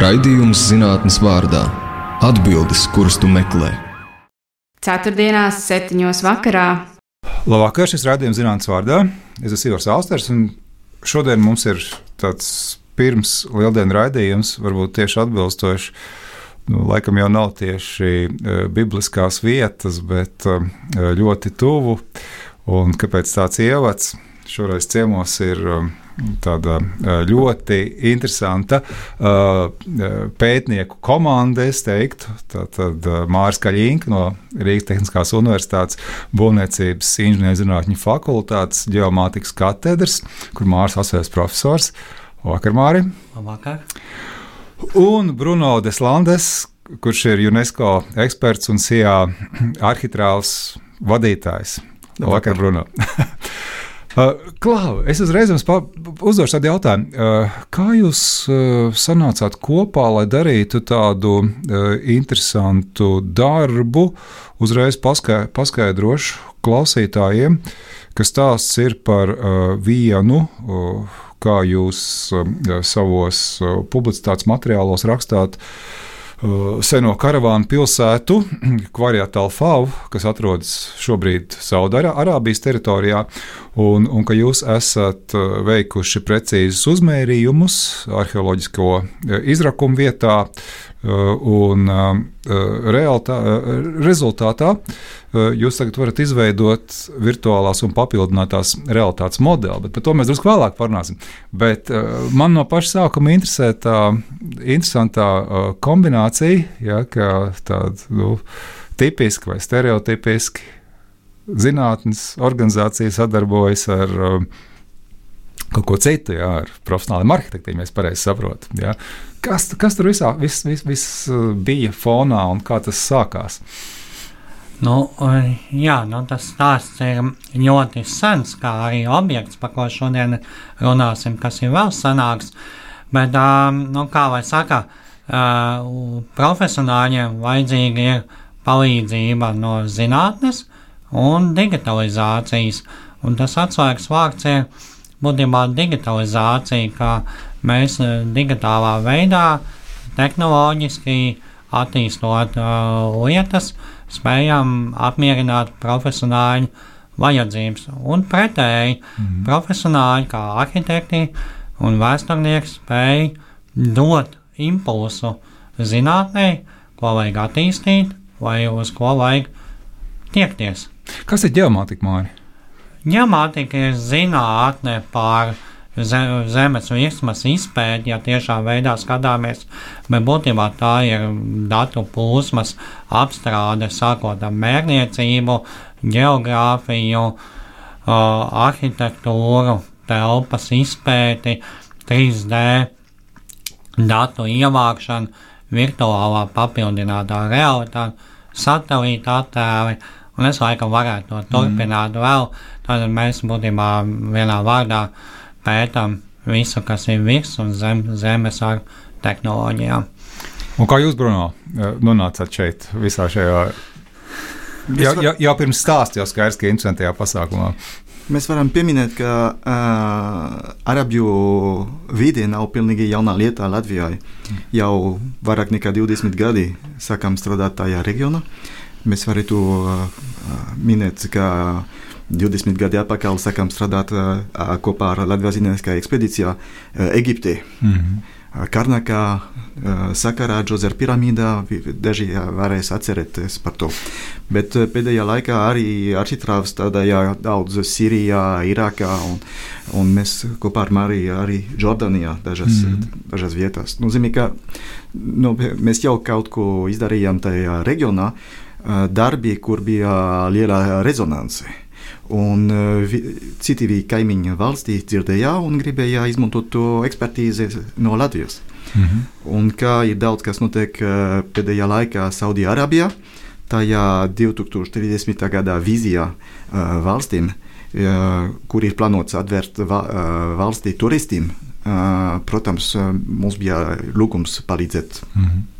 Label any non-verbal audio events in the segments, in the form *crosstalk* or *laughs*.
Raidījums zinātnes vārdā - atbildes, kuras tu meklē. Ceturtdienās, septiņos vakarā. Labvakar, šis raidījums zinātnes vārdā. Es esmu Ivars Alsters, un šodien mums ir tāds pirms lieldienu raidījums, varbūt tieši atbilstoši. Nu, laikam jau nav tieši uh, bibliskās vietas, bet uh, ļoti tuvu. Un kāpēc tāds ievads? Šoreiz ciemos ir uh, tāda ļoti interesanta pētnieku komanda, es teiktu. Tātad Mārcis Kaļīnka no Rīgas Tehniskās Universitātes Būvniecības inženierzinātņu fakultātes ģeomātikas katedras, kur Mārcis Asvēs profesors. Vakar, Māri! Labvakar! Un Bruno Deslandes, kurš ir UNESCO eksperts un SIA arhitrāls vadītājs. Labvakar, Bruno! *laughs* Uh, Klau, es uzreiz jums uzdošu tādu jautājumu. Uh, kā jūs uh, sanācāt kopā, lai darītu tādu interesantu darbu? Uzreiz paskaidrošu klausītājiem, ka stāsts ir par vienu, kā jūs savos publicitātes materiālos rakstāt seno karavānu pilsētu, *clears throat* Kvariat Alfavu, kas atrodas šobrīd Saudārābijas teritorijā, un, un ka jūs esat uh, veikuši precīzus uzmērījumus arheoloģisko uh, izrakumu vietā, un realtā, rezultātā jūs tagad varat izveidot virtuālās un papildinātās realitātes modeli, bet par to mēs drusku vēlāk parunāsim. Bet man no paša sākuma interesē tā interesantā kombinācija, ja, ka tāda nu, tipiska vai stereotipiski zinātnes organizācija sadarbojas ar um, kaut ko citu, jā, ar profesionāliem arhitektiem, ja es pareizi saprotu. Jā. Kas, kas tur visā vis, vis, vis uh, bija fonā un kā tas sākās? Nu, jā, nu, tas stāsts ir ļoti sens, kā arī objekts, par ko šodien runāsim, kas ir vēl senāks. Bet, um, nu, kā lai saka, uh, profesionāļiem vajadzīga ir palīdzība no zinātnes, un digitalizācijas. Un tas atslēgas vārds ir būtībā digitalizācija, kā mēs eh, digitālā veidā, tehnoloģiski attīstot uh, lietas, spējam apmierināt profesionāļu vajadzības. Un pretēji, mm. profesionāļi kā arhitekti un vēsturnieki spēj dot impulsu zinātnē, ko vajag attīstīt, vai uz ko vajag tiekties. Kas ir ģeomātika, Mārija? Ģeomātika ir zinātne par zemes virsmas izpēti, ja tiešā veidā skatāmies, bet būtībā tā ir datu plūsmas apstrāde, sākot ar mērniecību, geogrāfiju, arhitektūru, telpas izpēti, 3D datu ievākšanu, virtuālā papildinātā realitāte, satelīta attēli un es laikam varētu to turpināt mm. vēl. Tad mēs būtībā vienā vārdā pētām visu, kas ir virs un zem, zemes ar tehnoloģijām. Un kā jūs, Bruno, nonācāt šeit visā šajā? Jau, jau, jau pirms stāstījāt, jau skaidrs, ka interesantajā pasākumā. Mēs varam pieminēt, ka uh, arabļu vide nav pilnīgi jauna lieta Latvijai. Jau vairāk nekā 20 gadi sākam strādāt tajā reģionā. Mēs varētu uh, minēt, ka 20 gadi atpakaļ sākām strādāt uh, kopā ar Latvijas zinātniskā ekspedīcijā uh, Eģiptē. Mm -hmm. Karnakā sakarā Džozera piramīdā daži varēs atcerēties par to. Bet pēdējā laikā arī arhitrāvs strādāja daudz Sīrijā, Irākā un, un mēs kopā ar Mariju arī Jordānijā dažas, mm. dažas vietās. Nozīmē, ka nu, mēs jau kaut ko izdarījām tajā reģionā, darbi, kur bija liela rezonance. Un citi bija kaimiņu valstī dzirdēja un gribēja izmantot to ekspertīzi no Latvijas. Mm -hmm. Un kā ir daudz kas notiek pēdējā laikā Saudijā-Arābijā, tajā 2030. gadā vīzijā valstīm, kur ir plānots atvērt valstī turistiem, protams, mums bija lūgums palīdzēt. Mm -hmm.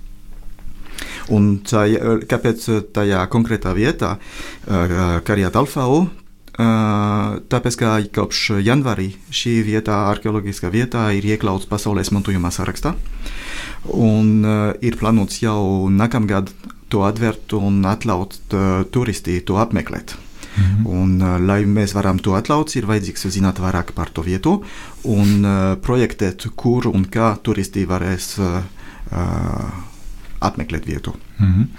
Un tā, kāpēc tajā konkrētā vietā, Karijā Talfau, tāpēc, ka kopš janvārī šī vietā, arheoloģiskā vietā, ir iekļauts pasaules mantojuma sarakstā. Un ir plānots jau nākamgad to atvērt un atļaut turisti to apmeklēt. Mhm. Un, lai mēs varam to atļaut, ir vajadzīgs zināt vairāk par to vietu un uh, projektēt, kur un kā turisti varēs uh, apmeklēt vietu. Mhm.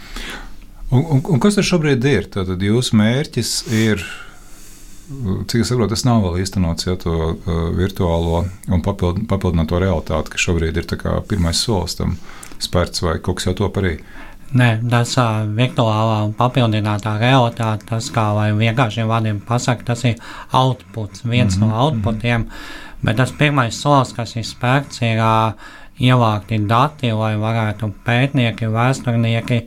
Un, un, un kas tas šobrīd ir? Tad jūsu mērķis ir. Cik es saprotu, tas nav vēl īstenots, ja to uh, virtuālo un papild, papildināto realitāti, kas šobrīd ir pirmais solis tam spērts, vai kaut kas jau to arī. Nē, tas uh, virtuālā un papildinātā realitāte, tas kā vai vienkāršiem vārdiem pasaka, tas ir outputs, viens mm -hmm. no outputiem, bet tas pirmais solis, kas ir spērts, ir uh, ievākti dati, lai varētu pētnieki, vēsturnieki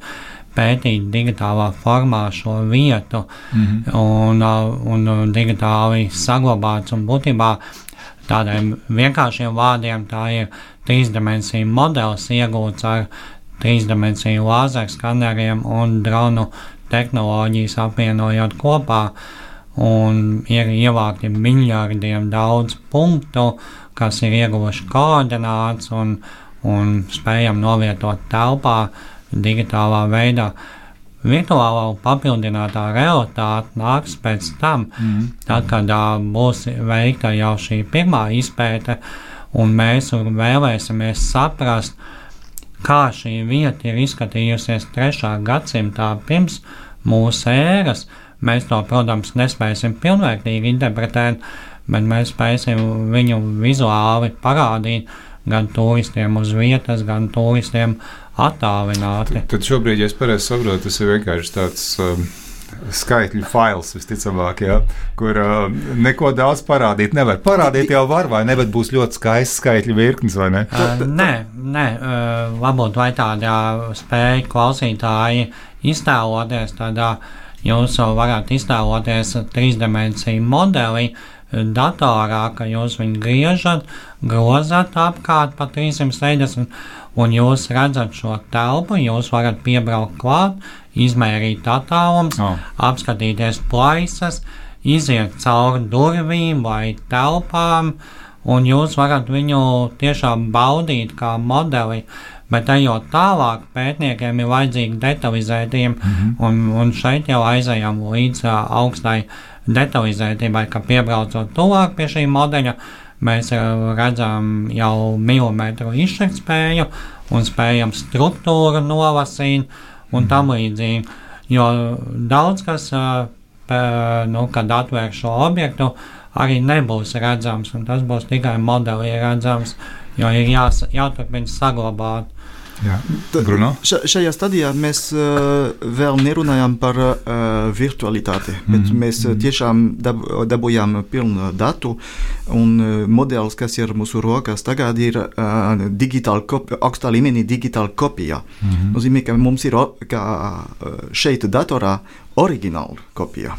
pētīt digitālā formā šo vietu mm -hmm. un, un digitāli saglabāts. Un būtībā tādiem vienkāršiem vārdiem tā ir trīsdimensiju modelis iegūts ar trīsdimensiju lāzeru skaneriem un dronu tehnoloģijas apvienojot kopā. Un ir ievākti miljardiem daudz punktu, kas ir ieguvuši koordināts un, un spējam novietot telpā digitālā veidā. Virtuālā papildinātā realitāte nāks pēc tam, mm. tad, kad būs veikta jau šī pirmā izpēte, un mēs vēlēsimies saprast, kā šī vieta ir izskatījusies 3. gadsimtā pirms mūsu ēras. Mēs to, protams, nespēsim pilnvērtīgi interpretēt, bet mēs spēsim viņu vizuāli parādīt gan turistiem uz vietas, gan turistiem attālināti. Tad, tad šobrīd, ja es pareizi saprotu, tas ir vienkārši tāds. Um, skaitļu fails, visticamāk, ja, kur uh, neko daudz parādīt nevar. Parādīt jau var, vai ne, bet būs ļoti skaists skaitļu virknis, vai ne? Uh, nē, nē uh, varbūt vai tādā spēja klausītāji iztēloties, tādā jūs varat iztēloties trīsdimensiju modeli, uh, datorā, ka jūs viņu griežat, grozat apkārt pa 360, un jūs redzat šo telpu, jūs varat piebraukt klāt, izmērīt attālums, oh. apskatīties plaisas, iziet cauri durvīm vai telpām, un jūs varat viņu tiešām baudīt kā modeli. Bet ejot tālāk, pētniekiem ir vajadzīgi detalizētiem, mm -hmm. un, un šeit jau aizējām līdz uh, augstai uh, detalizētībai, ka piebraucot tuvāk pie šī modeļa, mēs redzam jau milimetru izšķirtspēju un spējam struktūru nolasīt un tam līdzīgi. Jo daudz kas, nu, kad atvēr šo objektu, arī nebūs redzams, un tas būs tikai modelī redzams, jo ir jās, jāturpina saglabāt Jā. Bruno? Ša, šajā stadijā mēs uh, vēl nerunājam par uh, virtualitāti, mm -hmm. bet mhm. mēs uh, tiešām dab, dabūjām pilnu datu, un uh, modelis, kas ir mūsu rokās tagad, ir uh, digitāla, augstā līmenī digitāla kopija. Mm -hmm. Nozīmē, ka mums ir kā, šeit datorā oriģināla kopija.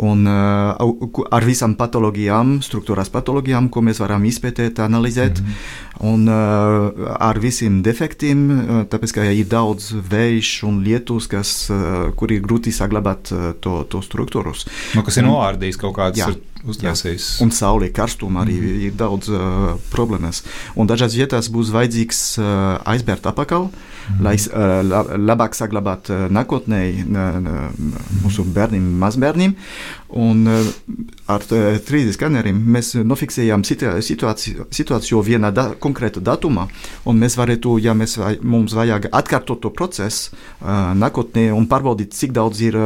Un, uh, ar visām patoloģijām, struktūrās patoloģijām, ko mēs varam izpētēt, analizēt, mm -hmm. un uh, ar visiem defektiem, uh, tāpēc, ka ir daudz vējš un lietus, kas, uh, kur ir grūti saglabāt uh, to, to struktūrus. Nu, kas ir noārdījis kaut kādas uztaisījis. Un saulē karstuma arī mm. ir daudz uh, problēmas. Un dažās vietās būs vajadzīgs uh, aizbērt apakaļ, mm. Lai uh, la, labāk saglabāt uh, nākotnē uh, mūsu bērniem, mazbērniem. Un ar 3D skaneriem mēs nofiksējām situāciju, situāciju vienā da, konkrēta datumā, un mēs varētu, ja mēs, vai, mums vajag atkārtot to procesu nākotnē un pārbaudīt, cik daudz ir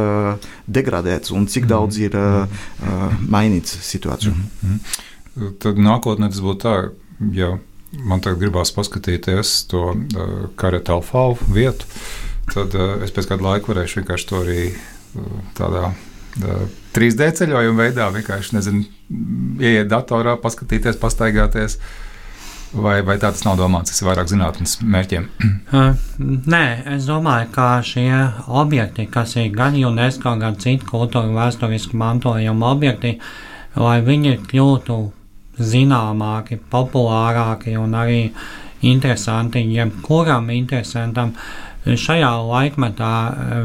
degradēts un cik mm. daudz ir uh, mainīts situāciju. -hmm. Tad nākotnē tas būtu tā, ja man tagad gribās paskatīties to uh, karata alfa vietu, tad uh, es pēc kāda laika varēšu vienkārši to arī uh, tādā. Uh, 3D ceļojuma veidā vienkārši nezinu, ieiet datorā, paskatīties, pastaigāties. Vai, vai tā tas nav domāts? Tas ir vairāk zinātnīs mērķiem. Uh, *clears throat* nē, es domāju, ka šie objekti, kas ir gan UNESCO, gan citu kultūru vēsturiski mantojuma objekti, lai viņi kļūtu zināmāki, populārāki un arī interesanti jebkuram interesantam, šajā laikmetā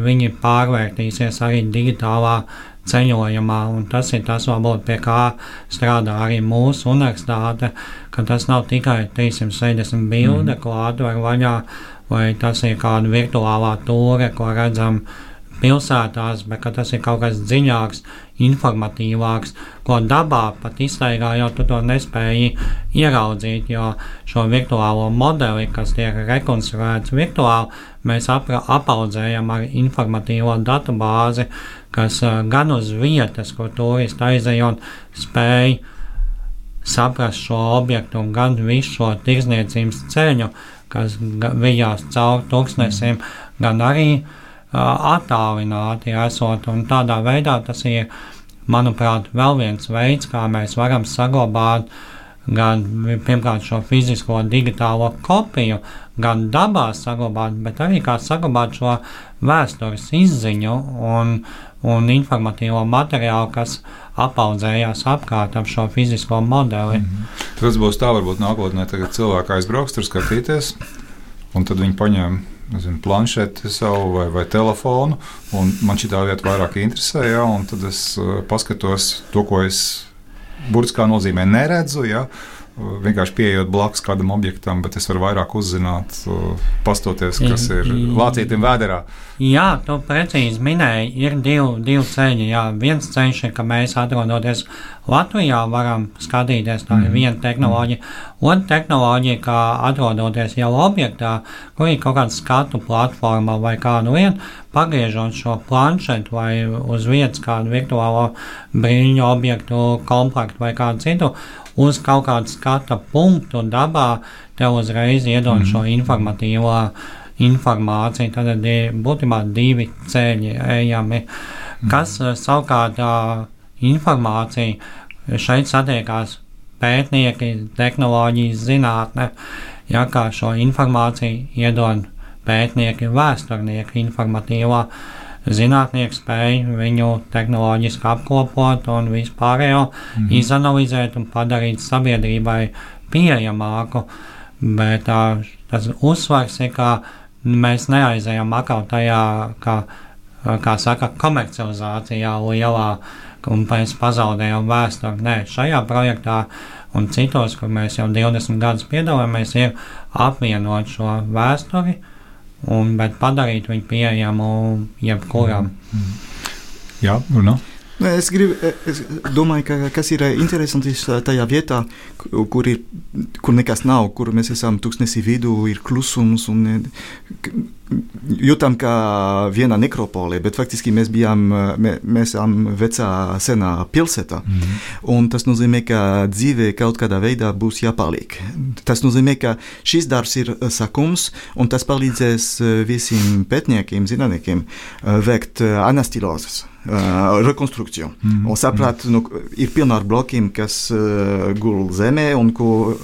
viņi pārvērtīsies arī digitālā ceļojumā, un tas ir tas, varbūt, pie kā strādā arī mūsu universitāte, ka tas nav tikai 360 bilde, mm. ko atver vaļā, vai tas ir kāda virtuālā tūre, ko redzam pilsētās, bet tas ir kaut kas dziļāks, informatīvāks, ko dabā pat iztaigājot, tu to nespēji ieraudzīt, jo šo virtuālo modeli, kas tiek rekonstruēts virtuāli, mēs apra, apaudzējam ar informatīvo datu bāzi, kas uh, gan uz vietas, kur turisti aizejot, spēj saprast šo objektu, gan visu šo tirzniecības ceļu, kas vijās cauri tūkstnesiem, gan arī uh, attālināti esot. Un tādā veidā tas ir, manuprāt, vēl viens veids, kā mēs varam saglabāt gan pirmkārt šo fizisko digitālo kopiju, gan dabā saglabāt, bet arī kā saglabāt šo vēstures izziņu un, un informatīvo materiālu, kas apaudzējās apkārt ap šo fizisko modeli. Mm -hmm. Tas būs tā, varbūt nākotnē, kad cilvēki aizbrauks tur skatīties, un tad viņi paņem nezinu, planšeti savu vai, vai telefonu. Man šī vieta vairāk interesē, ja, un tad es uh, paskatos to, ko es burtiskā nozīmē neredzu. Ja, vienkārši pieejot blakus kādam objektam, bet es varu vairāk uzzināt, pastoties, kas ir lācītiem vēderā. Jā, tu precīzi minēji, ir divi, divi ceļi. Jā, viens ceļš ir, ka mēs atrodoties Latvijā, varam skatīties, tā ir mm. viena tehnoloģija. Otra tehnoloģija, kā atrodoties jau objektā, kur ir kaut kāda skatu platforma vai kādu lietu, pagriežot šo planšetu vai uz vietas kādu virtuālo brīņu objektu, komplektu vai kādu citu uz kaut kādu skata punktu dabā, tev uzreiz iedod mm. šo informatīvo informāciju. Tad ir būtībā divi ceļi ejami, mm. kas eh, savukārt tā informācija šeit satiekās pētnieki, tehnoloģijas zinātne, ja kā šo informāciju iedod pētnieki, vēsturnieki informatīvā zinātnieki spēja viņu tehnoloģiski apkopot un vispārējo mm -hmm. izanalizēt un padarīt sabiedrībai pieejamāku. Bet tā, tas uzsvars ir, ka mēs neaizējam atkal tajā, kā, kā saka, komercializācijā lielā, un mēs pazaudējam vēsturi. Nē, šajā projektā un citos, kur mēs jau 20 gadus piedalāmies, ir apvienot šo vēsturi un, padarīt viņu pieejamu jebkuram. Mm. Jā, nu, nu. Es, gribu, es domāju, ka kas ir interesanti tajā vietā, kur, ir, kur nekas nav, kur mēs esam tūkstnesī vidū, ir klusums un jūtam kā viena nekropole, bet faktiski mēs bijām, mē, mēs esam vecā senā pilsētā, mm -hmm. un tas nozīmē, ka dzīve kaut kādā veidā būs jāpaliek. Tas nozīmē, ka šis darbs ir sakums, un tas palīdzēs visiem pētniekiem, zinātniekiem veikt anastilozes uh, rekonstrukciju. Mm -hmm. Un saprast, nu, ir pilna ar blokiem, kas uh, gul zemē un ko, uh,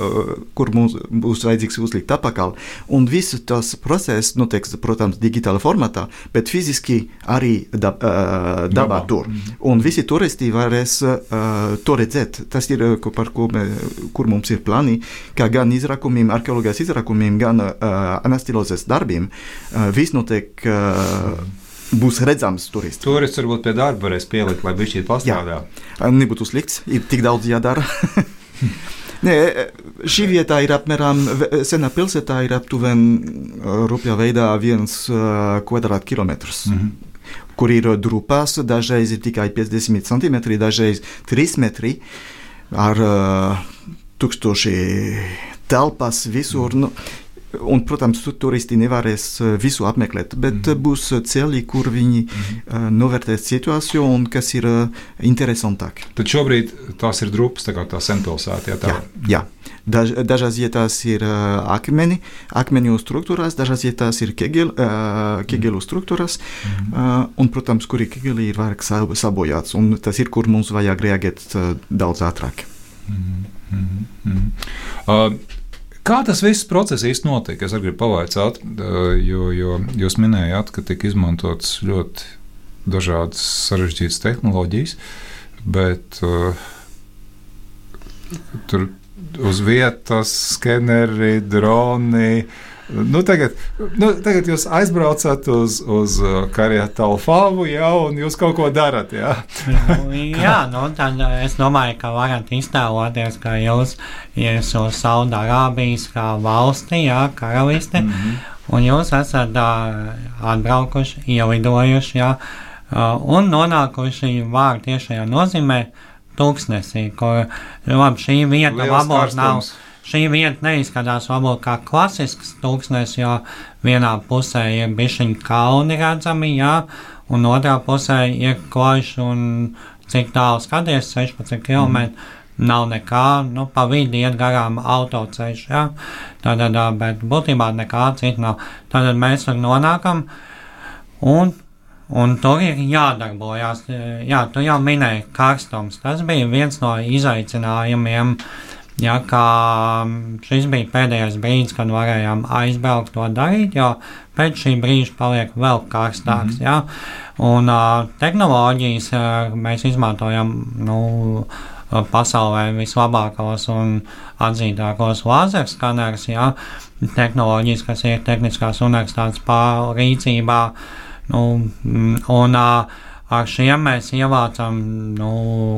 kur mums būs vajadzīgs uzlikt apakaļ. Un viss tas process notiek, protams, digitālā formatā, bet fiziski arī da, uh, dabā tur. -hmm. Un visi turisti varēs uh, to redzēt. Tas ir, par ko mē, kur mums ir plāni, ka gan izrakumiem, arheoloģijas izrakumiem, gan uh, anastilozes darbiem uh, viss notiek. Uh, būs redzams turists. Turists varbūt pie darba varēs pielikt, lai viņš šeit pastrādā. Nebūtu slikts, ir tik daudz jādara. *laughs* Nē, šī vieta ir apmēram, senā pilsētā ir aptuveni rupjā veidā viens kvadrātkilometrs. Mm -hmm. Kur ir drupās, dažreiz ir tikai 50 centimetri, dažreiz 3 metri ar uh, tūkstoši telpas visur. Mm. Nu, Un, protams, turisti nevarēs eh, visu apmeklēt, bet mm. būs ceļi, kur viņi mm. novērtēs situāciju un kas ir interesantāk. Tad šobrīd tās ir drupas, tā kā tā senpilsēta. Jā, jā, jā. Daž, dažās vietās ir akmeni, akmeņu struktūrās, dažās vietās ir kegel, kegelu struktūrās, mm. un, protams, kur ir kegeli, ir vairāk sabojāts, un tas ir, kur mums vajag reaģēt daudz ātrāk. Mm. Mm. Mm. Uh, Kā tas viss process īstenībā notiek? Es gribu pavaicāt, jo, jo jūs minējāt, ka tika izmantotas ļoti dažādas sarežģītas tehnoloģijas, bet uh, tur uz vietas skeneri, droni. Nu, tagad, nu, tagad jūs aizbraucat uz, uz uh, Karietu Alfāvu, jā, un jūs kaut ko darat. Jā, Nu, jā nu, tad es domāju, ka varat iztēloties, ka jūs esat uz Saudārābijas kā valsti, jā, karalisti, mm -hmm. un jūs esat uh, atbraukuši, ielidojuši, jā, uh, un nonākuši vārdu tiešajā nozīmē tūkstnesī, kur, labi, šī vieta varbūt nav. karstums. Šī vieta neizskatās varbūt kā klasisks tūkstnesis, jo vienā pusē ir bišķiņa kalni redzami, jā, un otrā pusē ir koši un cik tālu skaties, 16 km. Mm. Nav nekā, nu, pa vidu iet garām autoceļš, jā, tātad, bet būtībā nekā cita nav. Tātad mēs tur nonākam, un, un tur ir jādarbojas. Jā, tu jau minēji karstums. Tas bija viens no izaicinājumiem, Jā, kā šis bija pēdējais brīdis, kad varējām aizbraukt to darīt, jo pēc šī brīža paliek vēl karstāks. Mm -hmm. jā, un uh, tehnoloģijas uh, mēs izmantojam nu, pasaulē vislabākos un atzītākos lāzerskanerus, jā, tehnoloģijas, kas ir Tehniskās universitātes pārrīcībā. Nu, un, uh, Ar šiem mēs ievācam, nu,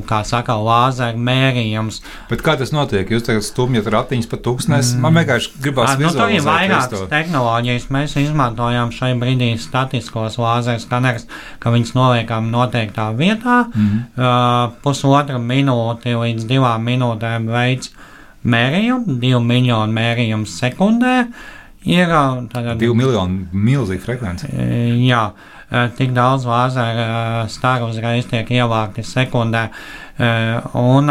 kā saka, lāzeru mērījumus. Bet kā tas notiek? Jūs tagad stumjat ratiņus pa tūkstnesi. Mm. Man vienkārši gribās nu, tur ir vizualizēt vairākas tehnoloģijas. Mēs izmantojam šai brīdī statiskos lāzeru skanerus, ka viņus noliekam noteiktā vietā. Mm. Uh, pusotra minūte līdz divām minūtēm veids mērījumu, divu miljonu mērījumu sekundē. Ir uh, tātad, Divu miljonu milzīga frekvence. Jā, e, tik daudz lāzera stāru uzreiz tiek ievākti sekundē. E, Un,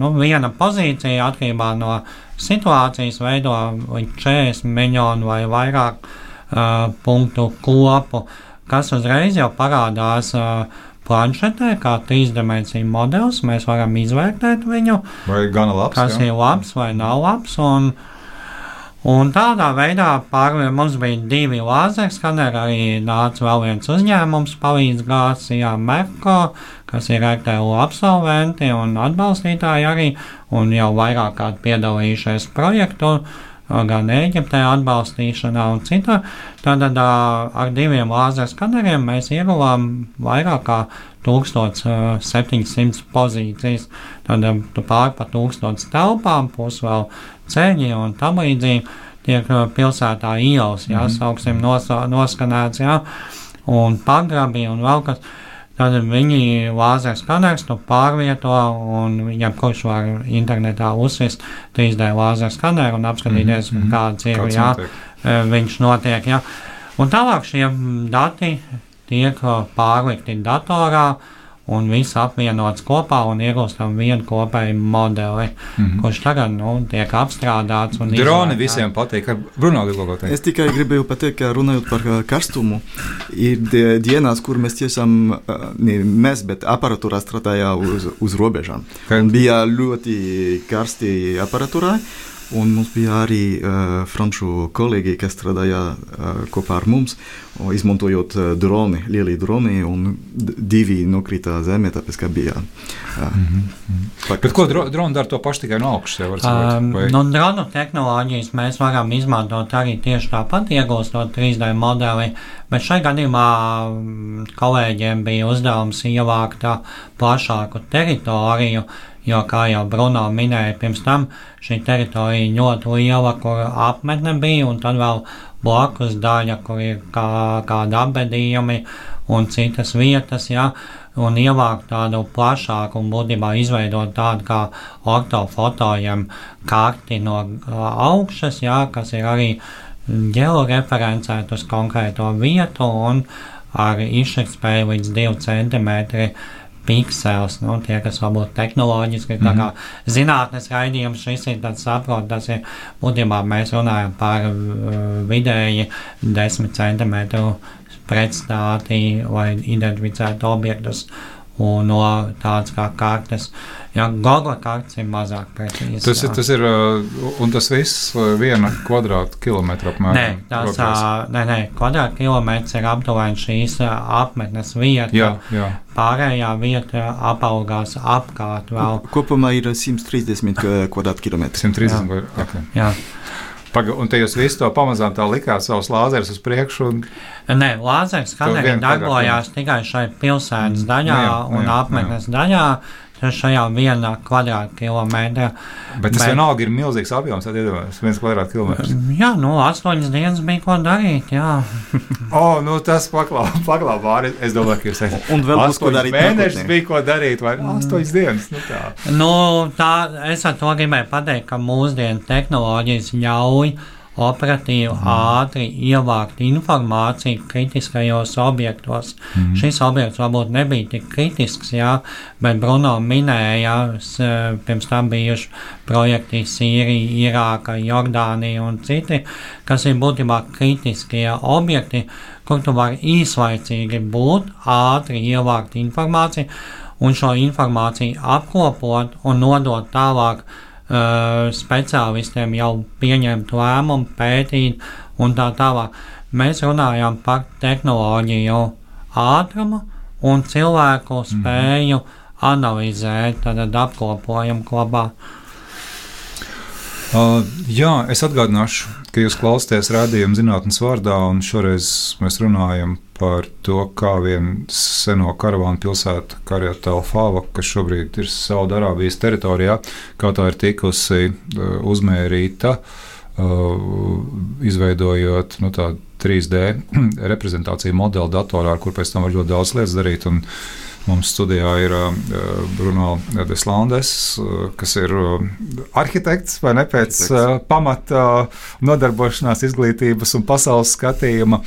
nu, viena pozīcija atkarībā no situācijas veido līdz 40 miljonu vai vairāk uh, punktu kopu, kas uzreiz jau parādās uh, planšetē, kā trīsdimensiju modelis. Mēs varam izvērtēt viņu, Vai gana labs? kas jā? ir labs vai nav labs. Un, Un tādā veidā pār, mums bija divi lāzeri skaneri, arī nāca vēl viens uzņēmums, palīdz Gācijā Merko, kas ir RTU absolventi un atbalstītāji arī, un jau vairāk kārt piedalījušies projektu, gan Eģiptē atbalstīšanā un citur. Tātad ā, ar diviem lāzeru skaneriem mēs ieguvām vairāk kā 1700 pozīcijas. Tad tu pār pa 1000 telpām, plus vēl ceļi un tam līdzīgi tiek pilsētā ielas, jā, sauksim, nos, noskanēts, jā, un pagrabi un vēl kas. Tad viņi lāzeru skaners to pārvieto, un jebkurš var internetā uzsvist 3D lāzeru skaneru un apskatīties, mm -hmm. kāds ir Kāds jā, notiek? viņš notiek. Jā. Un tālāk šie dati tiek pārlikti datorā un viss apvienots kopā un iegūstam vienu kopēju modeli, mm -hmm. kurš tagad nu, tiek apstrādāts. Droni izvērtēts. visiem patīk. Ar Bruno gribu kaut ko teikt. Es tikai gribēju pateikt, ka runājot par uh, karstumu, ir die- dienās, kur mēs tiešām, uh, ne mēs, bet aparatūrā strādājām uz, uz robežām. Ka- Un bija ļoti karsti aparatūrā. Un mums bija arī uh, franču kolēģi, kas strādāja uh, kopā ar mums, izmantojot uh, droni, lieli droni, un divi nokrita zemē, tāpēc ka bija. Uh, mm -hmm. Bet ko dro, droni dara to pašu tikai no augšas? Um, vai- nu, dronu tehnoloģijas mēs varam izmantot arī tieši tāpat, iegūstot 3D modeli, bet šai gadījumā kolēģiem bija uzdevums ievākt plašāku teritoriju, jo, kā jau Bruno minēja, pirms tam šī teritorija ļoti liela, kur apmetne bija, un tad vēl blakus daļa, kur ir kā, kādi apbedījumi un citas vietas, jā, un ievākt tādu plašāku un būtībā izveidot tādu kā ortofotojam karti no augšas, jā, kas ir arī ģeoreferencēt uz konkrēto vietu un ar izšķirtspēju līdz 2 centimetri piksels, nu, tie, kas varbūt tehnoloģiski, tā kā zinātnes raidījums, šis ir tāds saprot, tas ir, būtībā mēs runājam par uh, vidēji 10 centimetru pretstātī, lai identificētu objektus un no tādas kā kartes. Jā, Google kartes ir mazāk precīzas. Tas ir, tas ir, uh, un tas viss uh, viena kvadrātkilometra Nē, apmēram. tas nē, nē, kvadrātkilometrs ir aptuveni šīs apmetnes vieta. Jā, jā. Pārējā vieta apaugās apkārt vēl. Kopumā ir 130 kvadrātkilometri. 130 vai okay. Jā. Paga, un te jūs visu to pamazām tā likāt savus lāzerus uz priekšu. Un... Nē, lāzers skanneri darbojās tikai šai pilsētas daļā Nu jā, un jā, apmetnes daļā. Šajā vienā kvadrātkilometrā. Bet tas vienalga ir milzīgs apjoms, tad iedomājieties, viens kvadrātkilometrs. Jā, nu, astoņas dienas bija ko darīt. Jā, *laughs* O, nu tas paklāva vārdi. Es domāju, ka jūs esat. Un vēl būs ko darīt Mēnešus nākotnē. bija ko darīt, vai astoņas dienas. Nu tā. nu, tā es ar to gribēju pateikt, ka mūsdienu tehnoloģijas ļauj operatīvi ātri ievākt informāciju kritiskajos objektos. Mm. Šis objekts varbūt nebija tik kritisks, jā, bet Bruno minēja, s- pirms tam bijuši projekti Sīrija, Irāka, Jordānija un citi, kas ir būtībā kritiskie objekti, kur tu vari īslaicīgi būt, ātri ievākt informāciju un šo informāciju apkopot un nodot tālāk uh, speciālistiem jau pieņemt lēmumu, pētīt un tā tālāk. Mēs runājam par tehnoloģiju ātrumu un cilvēku spēju analizēt, tad apkopojam klabā. Uh, jā, es atgādināšu, ka jūs klausāties rādījuma zinātnes vārdā, un šoreiz mēs runājam par to, kā viena seno karavānu pilsēta, Karjata Alfāva, kas šobrīd ir Saudārābijas teritorijā, kā tā ir tikusi uh, uzmērīta, uh, izveidojot nu, tādu 3D *clears throat* reprezentāciju modeli datorā, ar kur pēc tam var ļoti daudz lietas darīt. Un, Mums studijā ir uh, Bruno Deslandes, uh, kas ir uh, arhitekts vai ne pēc uh, pamata nodarbošanās izglītības un pasaules skatījuma.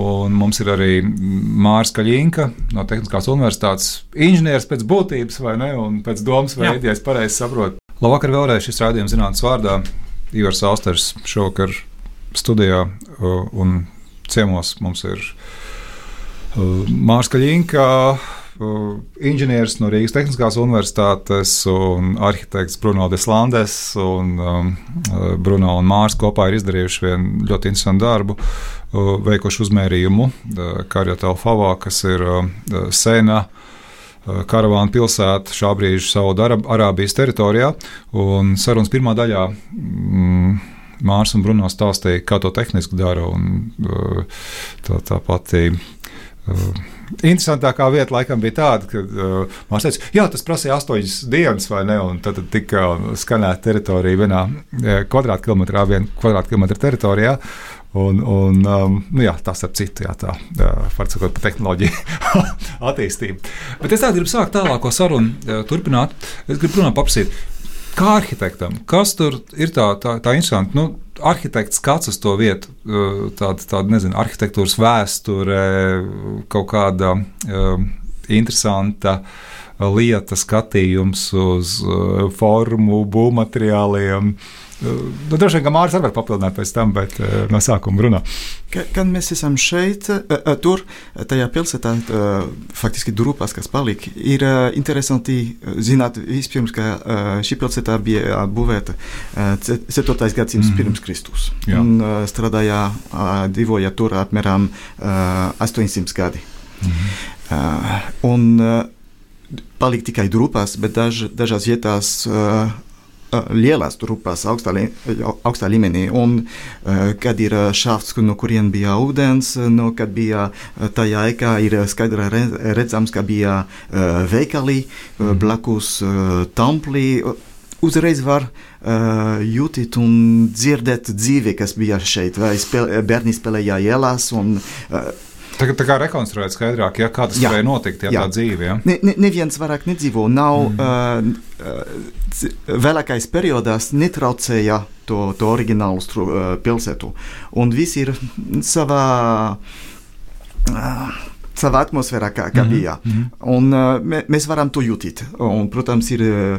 Un mums ir arī Mārs Kaļinka no Tehniskās universitātes, inženieris pēc būtības vai ne, un pēc domas veida, ja es pareizi saprotu. Labvakar vēlreiz šis rādījums zinātnes vārdā. Ivars Austers šovakar studijā un ciemos mums ir Mārs Kaļinka inženieris no Rīgas Tehniskās Universitātes un arhitekts Bruno Deslandes. Un, um, uh, Bruno un Mārs kopā ir izdarījuši vienu ļoti interesantu darbu, uh, veikuši uzmērījumu uh, Karjotā Favā, kas ir uh, sena. Karavāna pilsēta šā brīža Saudārābijas teritorijā. Un sarunas pirmā daļā mm, Mārcis un Bruno stāstīja, kā to tehniski dara. Un, tā, tā pati interesantākā vieta laikam bija tāda, ka uh, Mārcis teica, jā, tas prasīja astoņas dienas, vai ne? Un tad, tad tika skanēta teritorija vienā eh, kvadrātkilometrā, viena kvadrātkilometra teritorijā. Un, un, um, nu jā, tas ar citu, jā, tā var sakot, par tehnoloģiju *laughs* attīstību. Bet es tā gribu sākt tālāko sarunu, turpināt. Es gribu runāt, paprasīt, kā arhitektam, kas tur ir tā, tā, tā interesanti. Nu, Arhitekts skats uz to vietu, eh, tāda, tāda nezinu, arhitektūras vēsture, kaut kāda um, interesanta lieta, skatījums uz uh, formu, būvmateriāliem. Uh, nu, Droši vien, ka Mārcis arī var papildināt pēc tam, bet uh, no sākuma runā. Ka- Kad mēs esam šeit, uh, uh, tur, tajā pilsētā, faktiski drupas, kas palika, ir interesanti zināt vispirms, ka šī pilsēta bija būvēta uh, 4. gadsimts Mhm. pirms Kristus. Jā. Un strādāja, dzīvoja tur apmēram uh, 800 gadi. Uh, un palika tikai drupas, bet daž, dažās vietās lielās drupas augstā, li, augstā līmenī. Un, kad ir šāfts, no kurien bija ūdens, no, kad bija tajā ēkā, ir skaidri re- redzams, ka bija veikali uh, blakus templī. Uzreiz var uh, jutīt un dzirdēt dzīvi, kas bija šeit. Vai spēl, bērni spēlēja ielās un uh, Tā, tā kā rekonstruēt skaidrāk, ja, kā tas Jā. varēja notikt, ja Jā. tā dzīve. Ja? Ne, ne, neviens vairāk nedzīvo. Nav mm. uh, c- vēlākais periodā netraucēja to, to oriģinālu stru, uh, pilsētu. Un viss ir savā. Uh, Savā atmosfērā, kā, kā mm -hmm. bija. Mm -hmm. Un, uh, mē, mēs varam to jutīt. Un, protams, ir uh,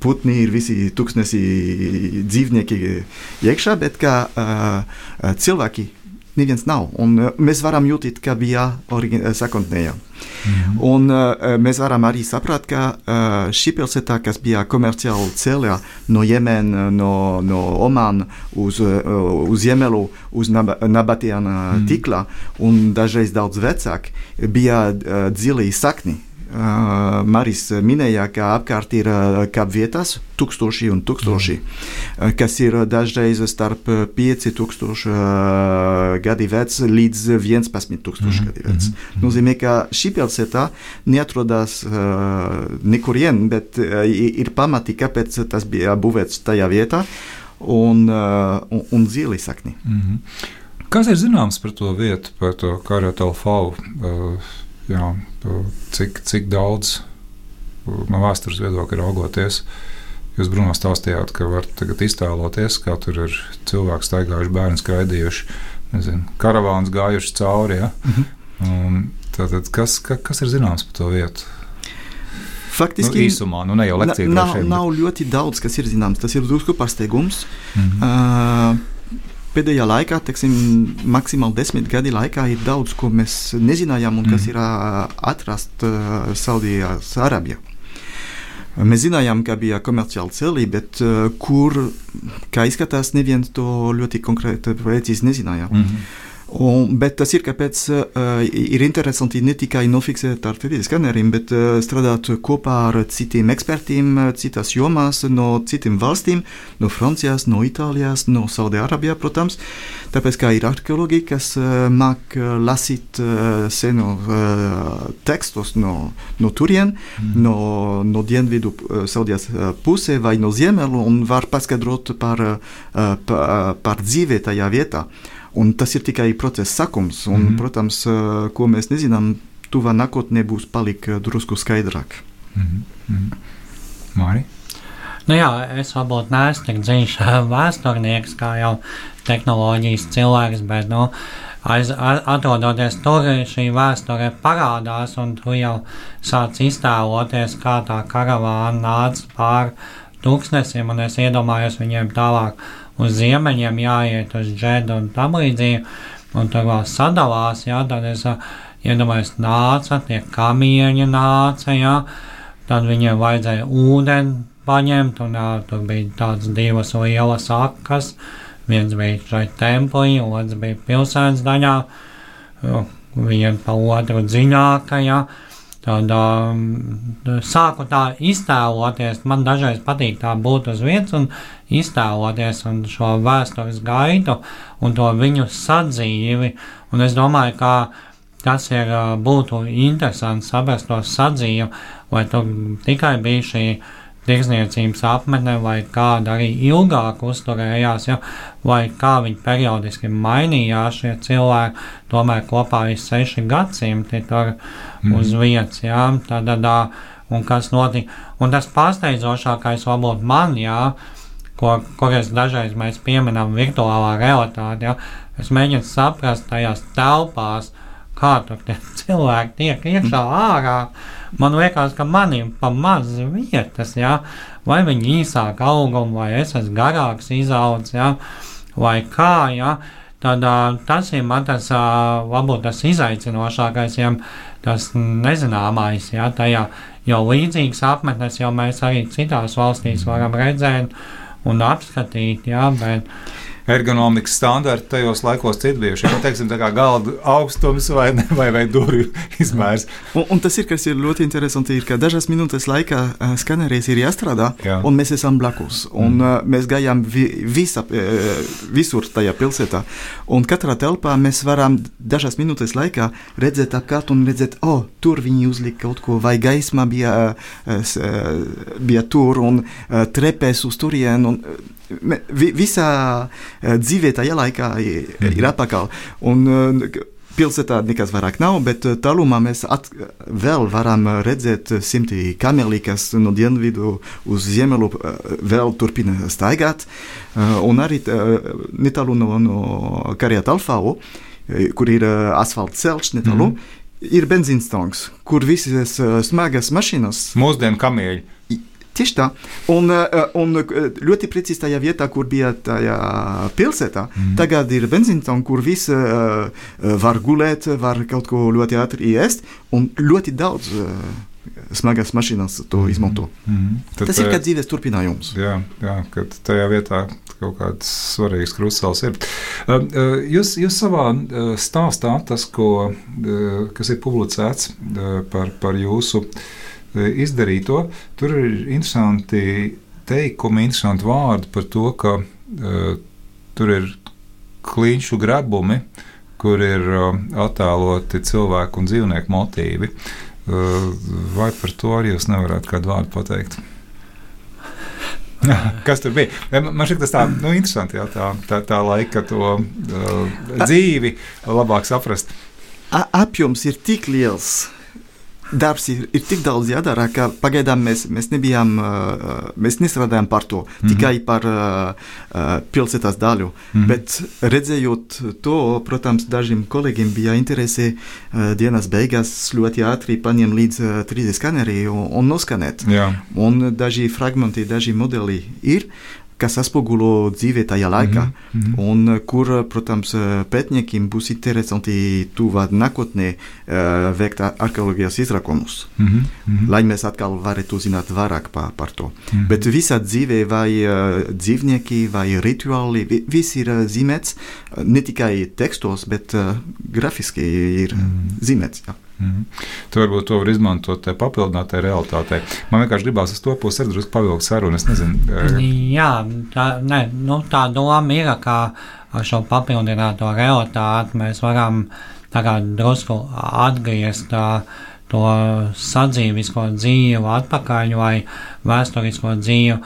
putni, ir visi tūkstnesi dzīvnieki iekšā, bet kā uh, cilvēki neviens nav. Un, uh, mēs varam jutīt, kā bija origi- sākotnējā. Mm. Un uh, mēs varam arī saprast, ka uh, šī pilsēta, kas bija komerciāli ceļā no Jemenas, no, no Omanas uz, uh, uz Ziemeļu, uz Nab Nabatiana mm. tīkla, un dažreiz daudz vecāk, bija uh, dziļi sakni. Uh, Maris minēja, ka apkārt ir uh, kapvietas, tūkstoši un tūkstoši, uh, kas ir dažreiz starp 5000 uh, gadi vecs līdz 11 tūkstoši Mhm, gadi vecs. mhm, Nozīmē, ka šī pilsēta neatrodas nekurien, bet ir pamati, kāpēc tas bija būvēts tajā vietā, un, un, un zili sakni. Mhm. Kas ir zināms par to vietu, par to karatu alfāvu? Uh, jā, cik, cik daudz no vēstures viedokļa raugoties? Jūs, Bruno, stāstījāt, ka varat tagad iztēloties, kā tur ir cilvēki staigājuši, bērni skraidījuši, nezinu, karavāns gājuši cauri. Ja? Un Tātad, kas, ka, kas ir zināms par to vietu? Nu, Faktiski, īsumā, nu ne jau lekcija. nav, droši vien, nav ļoti daudz, kas ir zināms. Tas ir drusku pārsteigums. bet- Mhm. Uh, pēdējā laikā, teiksim, maksimāli desmit gadi laikā, ir daudz, ko mēs nezinājām, un kas Mhm. ir atrasts uh, Saudijas Arābijā. Mēs zinājām, ka bija komerciāli ceļi, bet uh, kur, kā izskatās, neviens to ļoti konkrēti precīzi nezināja. Mhm. Un, bet tas ir kāpēc uh, ir interesanti ne tikai nofiksēt ar 3D skaneriem, bet uh, strādāt kopā ar citiem ekspertiem, uh, citās jomās, no citiem valstīm, no Francijas, no Itālijas, no Saudārābijā, protams. Tāpēc, kā ir arheologi, kas uh, māk uh, lasīt uh, senu uh, tekstus no, no turien, Mhm. no, no dienvidu uh, Saudijas uh, pusē vai no ziemeļu, un var paskaidrot par, uh, pa, par dzīvi tajā vietā. Un tas ir tikai procesa sākums, un, mm. -hmm. protams, ko mēs nezinām, tuvā nākotnē būs palikt drusku skaidrāk. Mhm. Mhm. Mārija? Nu jā, es varbūt neesmu tik dziļš *laughs* vēsturnieks, kā jau tehnoloģijas cilvēks, bet, nu, aiz, atrodoties tur, šī vēsture parādās, un tu jau sāc iztēloties, kā tā karavāna nāca pār tūkstnesiem, un es iedomājos viņiem tālāk uz ziemeņiem jāiet uz džedu un tam līdzīgi, un tur vēl sadalās, jā, tad es iedomājos, nāca, tie kamieņi nāca, jā, tad viņiem vajadzēja ūdeni paņemt, un jā, tur bija tādas divas lielas akas, viens bija šai templī, otrs bija pilsētas daļā, viena pa otru dziļāka, jā, Tad um, sāku tā iztēloties. Man dažreiz patīk tā būt uz vietas un iztēloties un šo vēstures gaitu un to viņu sadzīvi. Un es domāju, ka tas ir būtu interesanti saprast to sadzīvi, vai tur tikai bija šī tirsniecības apmetne, vai kāda arī ilgāk uzturējās, ja, vai kā viņi periodiski mainījās šie cilvēki, tomēr kopā ir seši gadsimti tur mm. uz vietas, jā, tad, tad, un kas notika, un tas pārsteidzošākais varbūt man, jā, ko, kuras dažreiz mēs pieminam virtuālā realitāte, jā, es mēģinu saprast tajās telpās, kā tur tie *laughs* cilvēki tiek iekšā ārā, Man liekas, ka man ir pa maz vietas, jā, vai viņi īsāk auguma, vai es esmu garāks izaugs, jā, vai kā, jā. Tad tas ir man tas, varbūt tas izaicinošākais, ja? Tas nezināmais, jā, tajā jau līdzīgas apmetnes, jau mēs arī citās valstīs varam redzēt un apskatīt, jā, bet ergonomikas standarti tajos laikos ir bijuši. Nu, teiksim, tā kā galda augstums vai, ne, vai, vai durvju *laughs* izmērs. Un, un tas ir, kas ir ļoti interesanti, ir, ka dažas minūtes laikā uh, skaneris ir jāstrādā, Jā. un mēs esam blakus. Un, uh, mēs gājām vi, visa, uh, visur tajā pilsētā. Un katrā telpā mēs varam dažas minūtes laikā redzēt apkārt un redzēt, oh, tur viņi uzlika kaut ko, vai gaisma bija, uh, bija tur un uh, trepēs uz turienu. Un, uh, visā dzīvē tajā laikā ir, ir atpakaļ. Un, uh, Pilsētā nekas vairāk nav, bet uh, tālumā mēs at, vēl varam redzēt simti kameli, kas no dienvidu uz ziemelu uh, vēl turpina staigāt. Un arī netālu no, no Karjata Alfāu, uh, kur ir asfalta ceļš netālu, mm -hmm. ir benzīnstanks, kur visas smagas mašīnas Mūsdienu kamieļi. Tieši tā. Un, uh, un uh, ļoti precīzi tajā vietā, kur bija tajā pilsētā, mm. tagad ir benzīntam, kur visi uh, var gulēt, var kaut ko ļoti ātri iest, un ļoti daudz smagas mašīnas to izmanto. Mm -hmm. Tad, Tas ir eh, kā dzīves turpinājums. Jā, jā, kad tajā vietā kaut kāds svarīgs krustcelis ir. Jūs, jūs savā stāstā, tas, ko, kas ir publicēts par, par jūsu uh, izdarīto, tur ir interesanti teikumi, interesanti vārdi par to, ka uh, tur ir kliņšu grebumi, kur ir uh, attēloti cilvēku un dzīvnieku motīvi. Uh, vai par to arī jūs nevarētu kādu vārdu pateikt? *laughs* Kas tur bija? Man šķiet, tas tā nu, interesanti, jā, tā, tā, tā laika to uh, dzīvi labāk saprast. A apjoms ir tik liels. Darbs ir, ir tik daudz jādara, ka pagaidām mēs, mēs nebijām, mēs nestrādājām par to, mm -hmm. tikai par uh, pilsētas daļu. Mm -hmm. Bet redzējot to, protams, dažiem kolēģiem bija interese uh, dienas beigās ļoti ātri paņemt līdz uh, 3D skanerī un, noskanēt. Jā. Un daži fragmenti, daži modeli ir, kas atspoguļo dzīvi tajā laikā, mm -hmm. un kur, protams, pētniekiem būs interesanti tuvāk nākotnē uh, veikt arheoloģijas izrakumus, Mm -hmm. Mm -hmm. lai mēs atkal varētu zināt vairāk par, par to. Mhm. Bet visa dzīve, vai uh, dzīvnieki, vai rituāli, vi, viss ir uh, zīmēts ne tikai tekstos, bet uh, grafiski ir mm -hmm. zīmēts. Jā. Mm. Tu varbūt to var izmantot tai papildinātai realitātei. Man vienkārši gribās uz to pusi arī drusku pavilkt sarunu. Nezinu, eh, Jā, tā, ne, nu, tā doma ir, ka ar šo papildināto realitāti mēs varam drusku atgriezt tā, to sadzīvisko dzīvi atpakaļ vai vēsturisko dzīvi.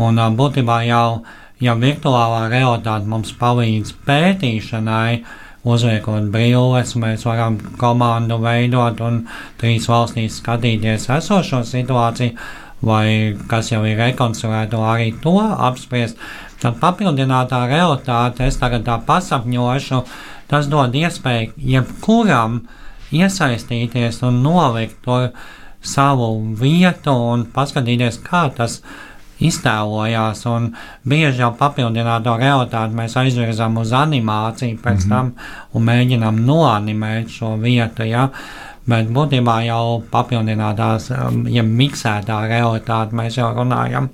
Un būtībā jau, ja virtuālā realitāte mums palīdz pētīšanai, uzliekot brilles, mēs varam komandu veidot un trīs valstīs skatīties esošo situāciju, vai kas jau ir rekonstruēto arī to apspriest. Tad papildinātā realitāte, es tagad tā pasapņošu, tas dod iespēju jebkuram iesaistīties un nolikt to savu vietu un paskatīties, kā tas iztēlojās. Un bieži jau papildināto realitāti mēs aizvirzām uz animāciju pēc mm -hmm. tam un mēģinām noanimēt šo vietu. Ja? Bet būtībā jau papildinātās, um, ja miksētā realitāte, mēs jau runājam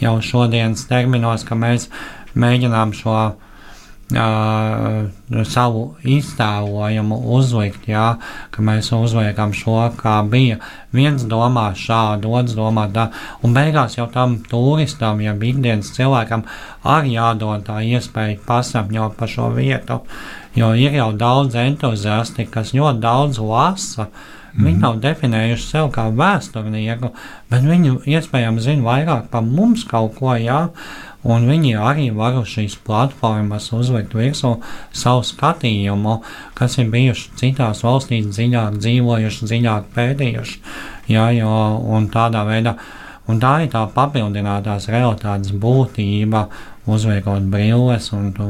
jau šodienas terminos, ka mēs mēģinām šo uh, savu iztēlojumu uzlikt, jā, ka mēs uzliekam šo, kā bija. Viens domā šādu, otrs domā tā, un beigās jau tam turistam, ja ikdienas cilvēkam arī jādod tā iespēja pasapņot par šo vietu, jo ir jau daudz entuziasti, kas ļoti daudz lasa. Mm -hmm. Viņi nav definējuši sevi kā vēsturnieku, bet viņi iespējams zina vairāk par mums kaut ko, jā, un viņi arī var uz šīs platformas uzlikt virsū savu skatījumu, kas ir bijuši citās valstīs dziļāk dzīvojuši, dziļāk pētījuši, jā, jo, un tādā veidā, un tā ir tā papildinātās realitātes būtība, uzliekot brilles un tu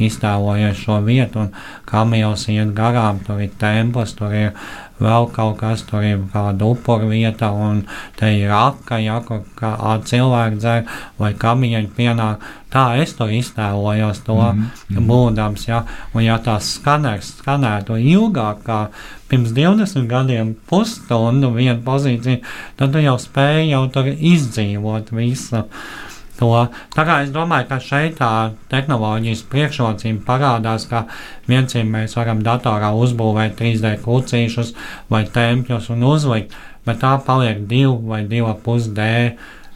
iztēlojies šo vietu, un kamils iet garām, tur ir templis, tur ir vēl kaut kas, tur ir kāda upura vieta, un te ir aka, ja, kur kā cilvēki dzer, vai kamieņi pienāk. Tā es to iztēlojos, to mm -hmm. būdams, ja, un ja tās skaners skanētu ilgāk kā pirms 20 gadiem pusstundu vienu pozīciju, tad tu jau spēji jau tur izdzīvot visu to. Tā kā es domāju, ka šeit tā tehnoloģijas priekšrocība parādās, ka viens ir mēs varam datorā uzbūvēt 3D kucīšus vai tempļus un uzlikt, bet tā paliek 2 vai 2,5 D.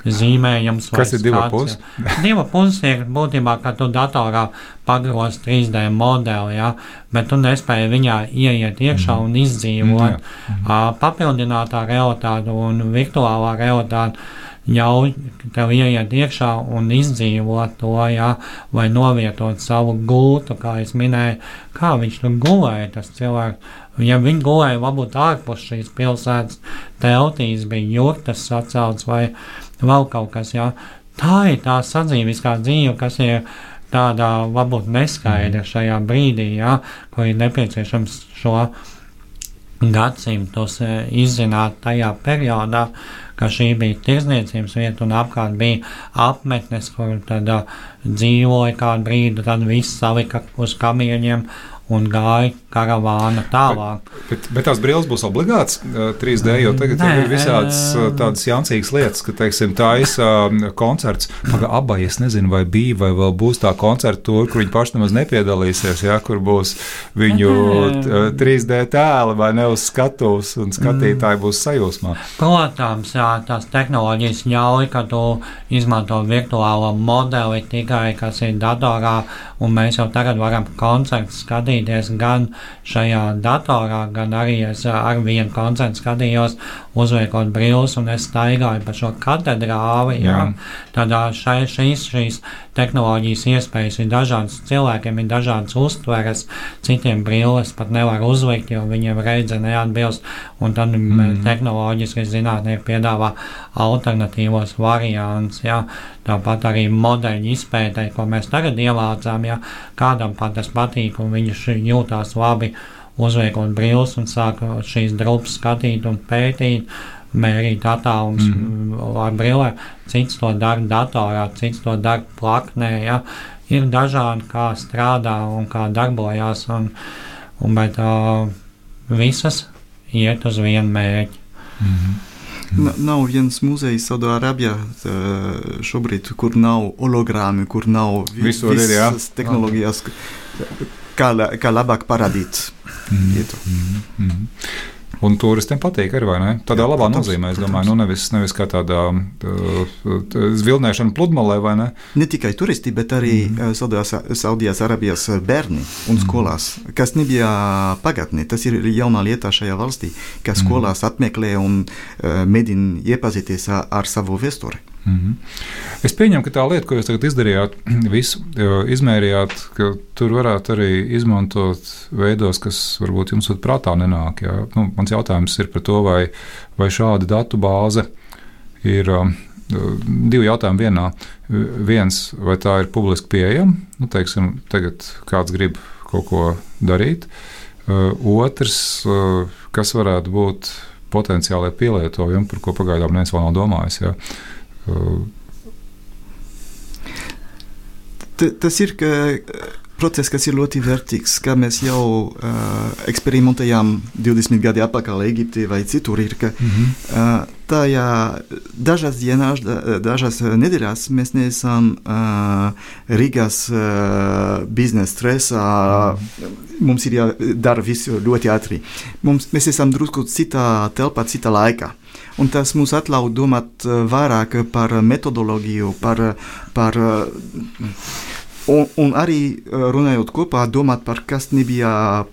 Zīmējums, Kas ir divi puses? Divi puses ir būtībā, ka tu datorā pagrozi 3D modeli, ja, bet tu nespēji viņā ieiet iekšā un izdzīvot. Mm, jā. Papildinātā realitāte un virtuālā realitāte ļauj tev ieiet iekšā un izdzīvot to, jā, vai novietot savu gultu, kā es minēju, kā viņš tur gulēja, tas cilvēks. Ja viņi gulēja varbūt ārpus šīs pilsētas, teltīs bija jurtas sacelts vai vēl kaut kas, jā. Tā ir tā sadzīviskā dzīve, kas ir tādā varbūt neskaidra šajā brīdī, jā, ko ir nepieciešams šo gadsimtus izzināt tajā periodā, ka šī bija tirzniecības vieta un apkārt bija apmetnes, kur tad dzīvoja kādu brīdi, tad viss salika uz kamieņiem un gāja karavāna tālāk. Bet, bet, bet tās brilles būs obligāts uh, 3D, jo tagad Nē, ir visādas tādas jancīgas lietas, ka, teiksim, taisa uh, koncerts. Paga abai, es nezinu, vai bija, vai vēl būs tā koncerta tur, kur viņi paši nemaz nepiedalīsies, jā, kur būs viņu uh, 3D tēli vai ne uz skatuves, un skatītāji būs sajūsmā. Protams, jā, tās tehnoloģijas ļauj, ka tu izmanto virtuālo modeli tikai, kas ir datorā, un mēs jau tagad varam koncertu skatīties gan šajā datorā, gan arī es ar vienu koncertu skatījos, uzliekot brīvus, un es staigāju pa šo katedrāli. Jā. Jā. Tad šai, šīs, šīs tehnoloģijas iespējas ir dažādas. Cilvēkiem ir dažādas uztveres, citiem brīvs pat nevar uzlikt, jo viņiem reizē neatbilst. Un tad mm. tehnoloģiski zinātnieki piedāvā alternatīvos variantus. Ja? Tāpat arī modeļu izpētē, ko mēs tagad ievācām, ja kādam pat tas patīk un viņš jūtās labi uzliekot brīvs un sāk šīs drupas skatīt un pētīt mērīt attālums mm. ar brillēm, cits to dara datorā, cits to dara plaknē. Ja? Ir dažādi, kā strādā un kā darbojas, un, un bet uh, visas iet uz vienu mērķi. Mm -hmm. N nav viens muzejs Saudārābijā šobrīd, kur nav hologrammi, kur nav visur ir, jā. Kā, kā labāk parādīt. Mm -hmm. Mm -hmm. Un turistiem patīk arī, vai ne? Tādā Jā, labā protams, nozīmē, es domāju, nu nevis, nevis kā tādā vilnēšana pludmalē, vai ne? Ne tikai turisti, bet arī mm. Saudijas Arabijas bērni un mhm. skolās, mm. kas nebija pagātnē. Tas ir jaunā lietā šajā valstī, ka skolās mm. apmeklē un uh, mēģina iepazīties ar savu vēsturi. Mm -hmm. Es pieņemu, ka tā lieta, ko jūs tagad izdarījāt, *clears throat* visu izmērījāt, ka tur varētu arī izmantot veidos, kas varbūt jums pat prātā nenāk. Jā. Nu, mans jautājums ir par to, vai, vai šāda datu bāze ir. Divi jautājumi vienā. Viens, vai tā ir publiski pieejama? Nu, teiksim, tagad kāds grib kaut ko darīt. Otrs, kas varētu būt potenciālai pielietojumi, par ko pagaidām neviens vēl nav domājis. Ja? Tas ir process, kas ir ļoti vērtīgs, kā mēs jau uh, eksperimentējām 20 gadi atpakaļ Eģiptē vai citur. Ir, ka, mm -hmm. uh, tajā dažās dienās, dažās nedēļās mēs neesam uh, Rīgas uh, biznesa stresā. Mums ir jādara viss ļoti ātri. Mums, mēs esam drusku citā telpā, citā laikā. Un tas mums atļauj domāt vairāk par metodoloģiju, par, par Un, un arī eh, runājot kopā, domāt par kas nebija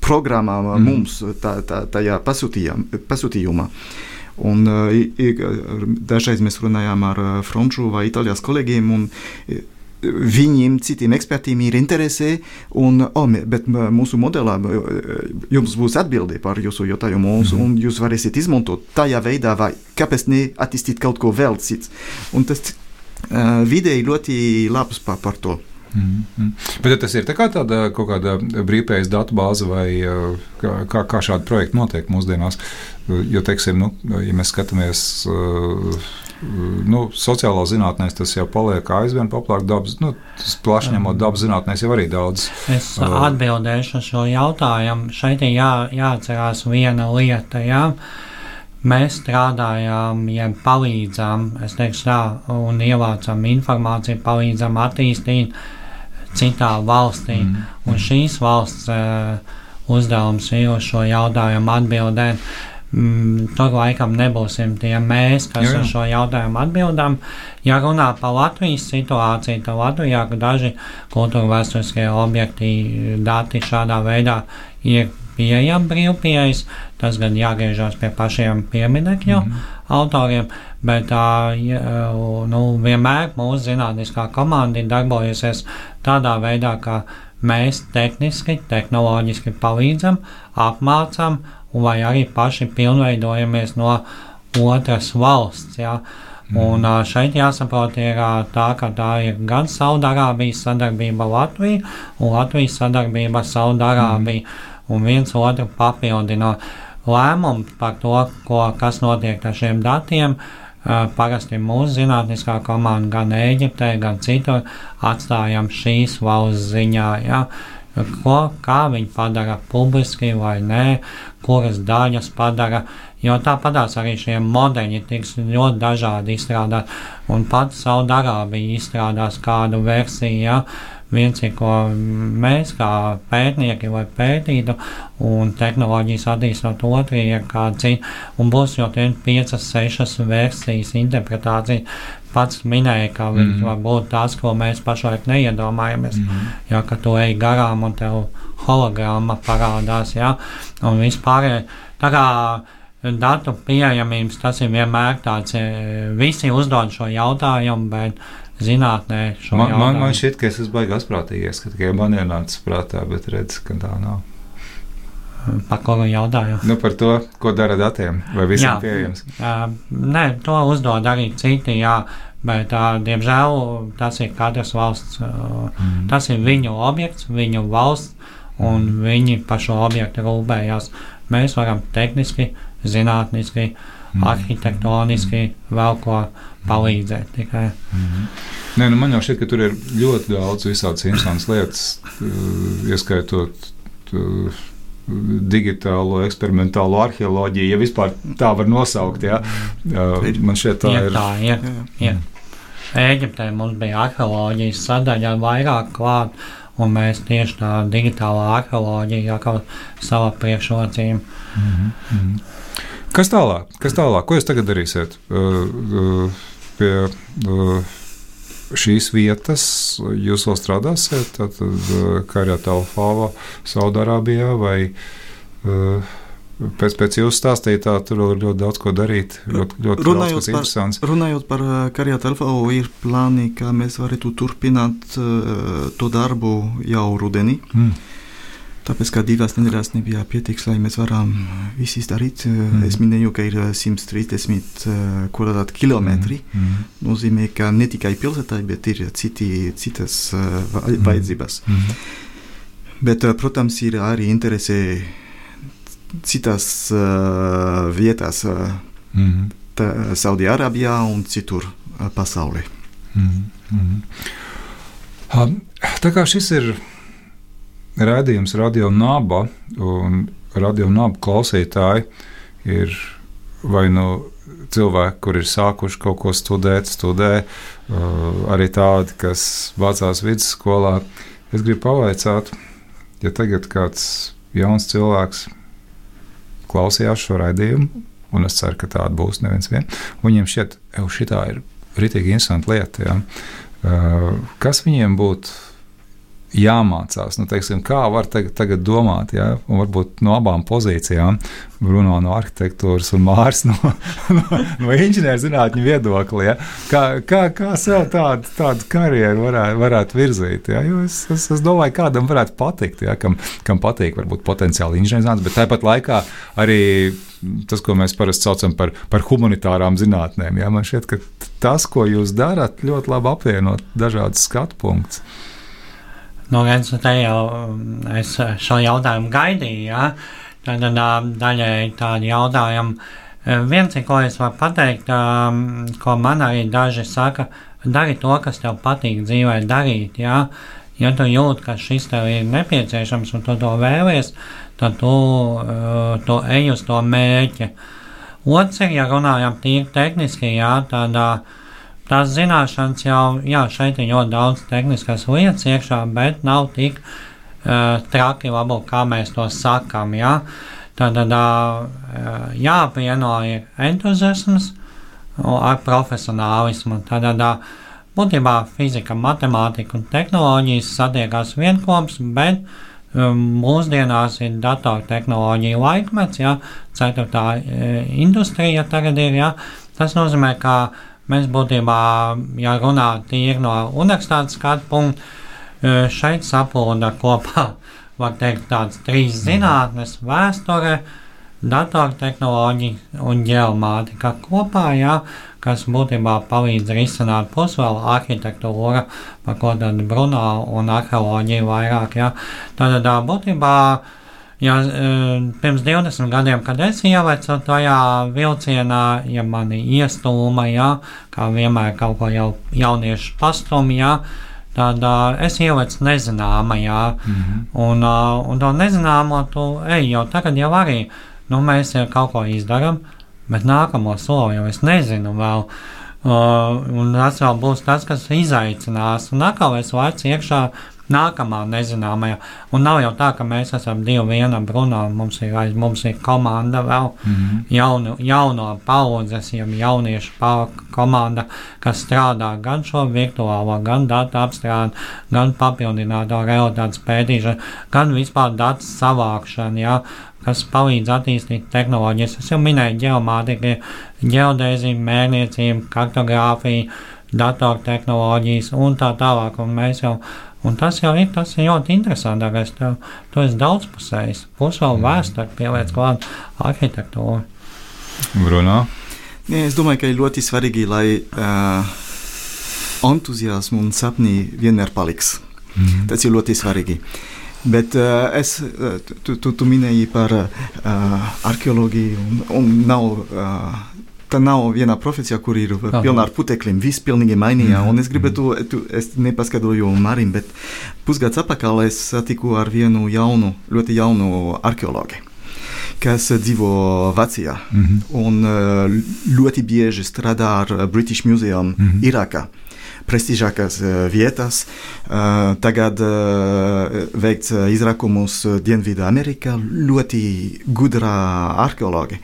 programmā mm. mums tā, tā, tajā pasūtījumā. Un, uh, dažreiz mēs runājām ar eh, franču vai itāļu kolēģiem, un viņiem, citiem ekspertiem ir interese, un, oh, bet mūsu modelā jums būs atbilde par jūsu jautājumu, mm -hmm. un jūs varēsiet izmantot tādā veidā, vai kāpēc ne attīstīt kaut ko vēl cits. Un tas uh, vidēji ļoti labs par, par to. Mm -hmm. Bet tas ir tā tāda kaut kāda brīvpējas datu bāze, vai kā, kā šādi projekti notiek mūsdienās. Jo, teiksim, nu, ja mēs skatāmies. Nu, sociālā zinātnē tas jau paliek aizvien populārāk. Dabas, nu, plaši ņemot, dabas zinātnē jau arī daudz. Es atbildēšu šo jautājumu. Šeit ir jā, jāatcerās viena lieta. Jā. Mēs strādājām, ja palīdzām, es teikšu tā, un ievācām informāciju, palīdzām attīstīt citā valstī. Mm. Un šīs valsts uh, uzdevums ir uz šo jautājumu atbildēt. Mm, tur laikam nebūsim tie mēs, kas jā, jā. uz šo jautājumu atbildam. Ja runā par Latvijas situāciju, tad Latvijā daži kultūra vēsturiskie objekti, dati šādā veidā ir pieejami brīvpieejas, tas gan jāgriežas pie pašiem pieminekļu mm -hmm. autoriem, bet tā, nu, vienmēr mūsu zinātniskā komanda ir darbojusies tādā veidā, ka mēs tehniski, tehnoloģiski palīdzam, apmācām, vai arī paši pilnveidojamies no otras valsts. Ja. Un šeit jāsaprot, ir tā, ka tā ir gan Saudārābijas sadarbība Latvija un Latvijas sadarbība ar Saudārābiju. Mm un viens otru papildina. Lēmums par to, ko, kas notiek ar šiem datiem, parasti mūsu zinātniskā komanda gan Eģiptē, gan citur atstājam šīs valsts ziņā. Ja? Ko, kā viņi padara publiski vai nē, kuras daļas padara. Jo tāpatās arī šie modeļi tiks ļoti dažādi izstrādāt. Un pat Saudārābija izstrādās kādu versiju, ja, viens ir, ko mēs kā pētnieki vai pētītu, un tehnoloģijas attīstot otru ir kāda cita, un būs jau tie piecas, sešas versijas interpretācija. Pats minēja, ka mm. -hmm. var būt tās, ko mēs pašlaik neiedomājamies. Mm. -hmm. Ja, ka tu ej garām un tev hologramma parādās, ja, un vispār tā kā datu pieejamības tas ir vienmēr tāds, visi uzdod šo jautājumu, bet zinātnē man. Man, man šķiet, ka es esmu baigās prātījies, ka tikai man ienāca prātā, bet redz, ka tā nav. Par ko jautājumu? Nu, par to, ko dara datiem, vai visiem jā, pieejams. Uh, nē, to uzdod arī citi, jā, bet, uh, diemžēl, tas ir katras valsts, uh, mm. tas ir viņu objekts, viņu valsts, un mm. viņi par šo objektu rūpējās. Mēs varam tehniski, zinātniski, mm. arhitektoniski vēl ko palīdzēt tikai. Mm -hmm. Nē, nu man jau šķiet, ka tur ir ļoti daudz visādas interesantas lietas, uh, ieskaitot uh, digitālo, eksperimentālo arheoloģiju, ja vispār tā var nosaukt. Ja? Uh, man šķiet, tā ja, ir. Tā, ja, ja. Eģiptē mums bija arheoloģijas sadaļa vairāk klāt, un mēs tieši tā digitālā arheoloģija kā savā priekšrocība. Mm -hmm. Kas tālāk? Kas tālāk? Ko jūs tagad darīsiet? Uh, uh, pie uh, šīs vietas jūs vēl strādāsiet? Tad uh, Karjā Telfāvā, Saudārābijā vai uh, Pēc, pēc jūsu stāstījumā, tur vēl ir ļoti daudz ko darīt. Ļoti, ļoti runājot, daudz, par, runājot par karjeru telefonu, ir plāni, kā mēs varētu turpināt to darbu jau rudenī. Mm. Tāpēc, ka divas nedēļas nebija pietiekams, lai mēs varam visu izdarīt. Mm. Es minēju, ka ir 130 km2. Mm. Nozīmē, ka ne tikai pilsētā, bet ir citi, citas mm. vajadzības. Mm. Bet, protams, ir arī interese citās uh, vietās, uh, mm. Saudijārābijā un citur uh, pasaulē. Mm. Mm. Tā kā šis ir Radījums Radio Naba un Radio Naba klausītāji ir vai nu cilvēki, kur ir sākuši kaut ko studēt, studē, uh, arī tādi, kas mācās vidusskolā. Es gribu pavaicāt, ja tagad kāds jauns cilvēks klausījās šo raidījumu, un es ceru, ka tāda būs neviens vien, viņiem šķiet, ka šī ir rītīgi interesanta lieta. Ja? Uh, kas viņiem būtu? Jāmācās. Nu, teiksim, kā var tagad, tagad domāt, ja? un varbūt no abām pozīcijām, Bruno no arhitektūras un Mārs *laughs* no, no, no inženierzinātņu viedokļa. Ja? Kā, kā, kā sev tādu, tādu karjeru varētu, varētu virzīt? Ja? Jo es, es, es domāju, kādam varētu patikt, ja? kam, kam patīk varbūt potenciāli inženierzinātnes, bet tāpat laikā arī tas, ko mēs parasti saucam par, par humanitārām zinātnēm. Ja? Man šķiet, ka tas, ko jūs darat, ļoti labi apvienot dažādas skatu punktus. Nu, redz, te jau um, es šo jautājumu gaidīju, ja? tad daļai tādi jautājumi. Viens, ko es varu pateikt, ko man arī daži saka, dari to, kas tev patīk dzīvē darīt, ja? Ja tu jūti, ka šis tev ir nepieciešams un tu to vēlies, tad tu, tu ej uz to mērķi. Otrs ir, ja runājam tīri tehniski, jā, tādā uh, tās zināšanas jau, jā, šeit ir ļoti daudz tehniskas lietas iekšā, bet nav tik uh, traki, varbūt, kā mēs to sakām. Jā. Tad uh, jāapvieno ir entuziasms ar profesionālismu. Tad uh, būtībā fizika, matemātika un tehnoloģijas satiekās vienkops, bet um, mūsdienās ir datortehnoloģija laikmets, jā, ceturtā uh, industrija tagad ir, jā. Tas nozīmē, ka Mēs būtībā, ja runā tīri no universitātes skatu punkta, e, šeit sapulda kopā, *laughs* var teikt, tādas trīs zinātnes - vēsture, datortehnoloģija un ģeomātika kopā, jā, kas būtībā palīdz risināt pusvēlu arhitektūru, par ko tad Bruno un arheoloģija vairāk, jā. Tad būtībā Ja, pirms 20 gadiem, kad es ievecu tajā vilcienā, ja mani iestūma, ja, kā vienmēr kaut ko jau jauniešu pastumja, tad uh, es ielicu nezināmajā, mm -hmm. un, uh, un to nezināmo tu ej jau tagad jau arī, nu, mēs jau kaut ko izdarām, bet nākamo soli jau es nezinu vēl. Uh, un tas vēl būs tas, kas izaicinās. Un atkal es laicu iekšā nākamā nezināmajā. Un nav jau tā, ka mēs esam divi vienam Bruno, mums ir, aiz, mums ir komanda vēl mm -hmm. jaunu, jauno paudzes, jau jauniešu pa, komanda, kas strādā gan šo virtuālo, gan datu apstrādi, gan papildināto realitātes pētīšanu, gan vispār datu savākšanu, jā, kas palīdz attīstīt tehnoloģijas. Es jau minēju geomātiku, geodēziju, mērniecību, kartogrāfiju, datortehnoloģijas un tā tālāk. Un mēs jau Un tas jau ir tas ir ļoti interesantākais. Tev, tu esi daudzpusējs. Plus vēl vēsture pieliec klāt arhitektūru. Bruno? Nē, es domāju, ka ir ļoti svarīgi, lai uh, entuziasmu un sapni vienmēr paliks. Mm -hmm. Tas ir ļoti svarīgi. Bet uh, es, tu, tu, tu minēji par uh, arheoloģiju, un, un nav uh, tā nav viena profesija, kur ir Aha. pilna ar putekļiem. Viss pilnīgi mainījās. Mm. Un es gribētu, tu, es nepaskaidroju Marim, bet pusgads atpakaļ es satiku ar vienu jaunu, ļoti jaunu arheologu kas dzīvo Vācijā mm -hmm. un ļoti bieži strādā ar British Museum mm -hmm. Irākā. Prestižākās vietas. Tagad veikts izrākumus Dienvidu Amerikā. Ļoti gudrā arheologa.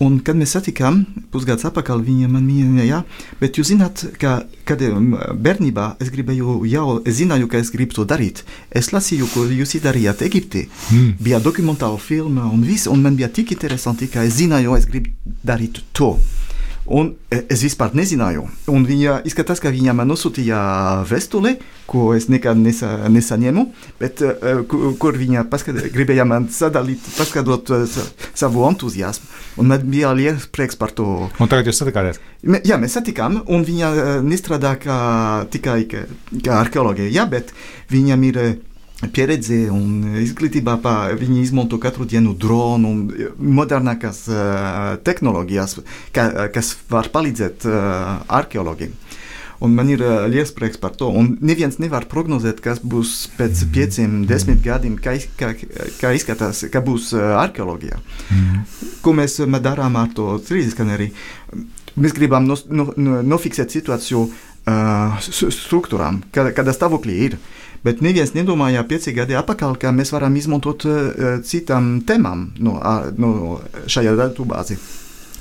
Un, kad mēs satikām pusgads atpakaļ, viņa man minēja, bet jūs zināt, ka, kad bērnībā es gribēju, jau es zināju, ka es gribu to darīt. Es lasīju, ko jūs darījāt Eģiptē. Mm. Bija dokumentāla filma un viss, un man bija tik interesanti, ka es zināju, es gribu darīt to. Un e, es vispār nezināju. Un viņa izskatās, ka viņa man nosūtīja vēstuli, ko es nekad nesa, nesaņēmu, bet uh, kur, viņa paskat, gribēja man sadalīt, paskatot uh, savu entuziasmu. Un man bija liels prieks par to. Un tagad jūs satikāties? Jā, mēs satikām, un viņa nestrādā kā, tikai kā, arheoloģija, bet viņam ir. Uh, pieredze un izglītībā viņi izmanto katru dienu dronu un modernākās uh, tehnoloģijas, ka, kas var palīdzēt uh, arheologiem. Un man ir uh, liels prieks par to. Un neviens nevar prognozēt, kas būs pēc pieciem, desmit gadiem, kā, kā, kā izskatās, kā būs uh, arheoloģija. Mm. Ko mēs uh, darām ar to 3D skaneri? Mēs gribam no, no, no, nofiksēt situāciju uh, struktūrām, kāda stāvoklī ir. Uh, Bet neviens nedomāja pieci gadi atpakaļ, ka mēs varam izmantot uh, citam temam no, uh, no šajā datubāzi.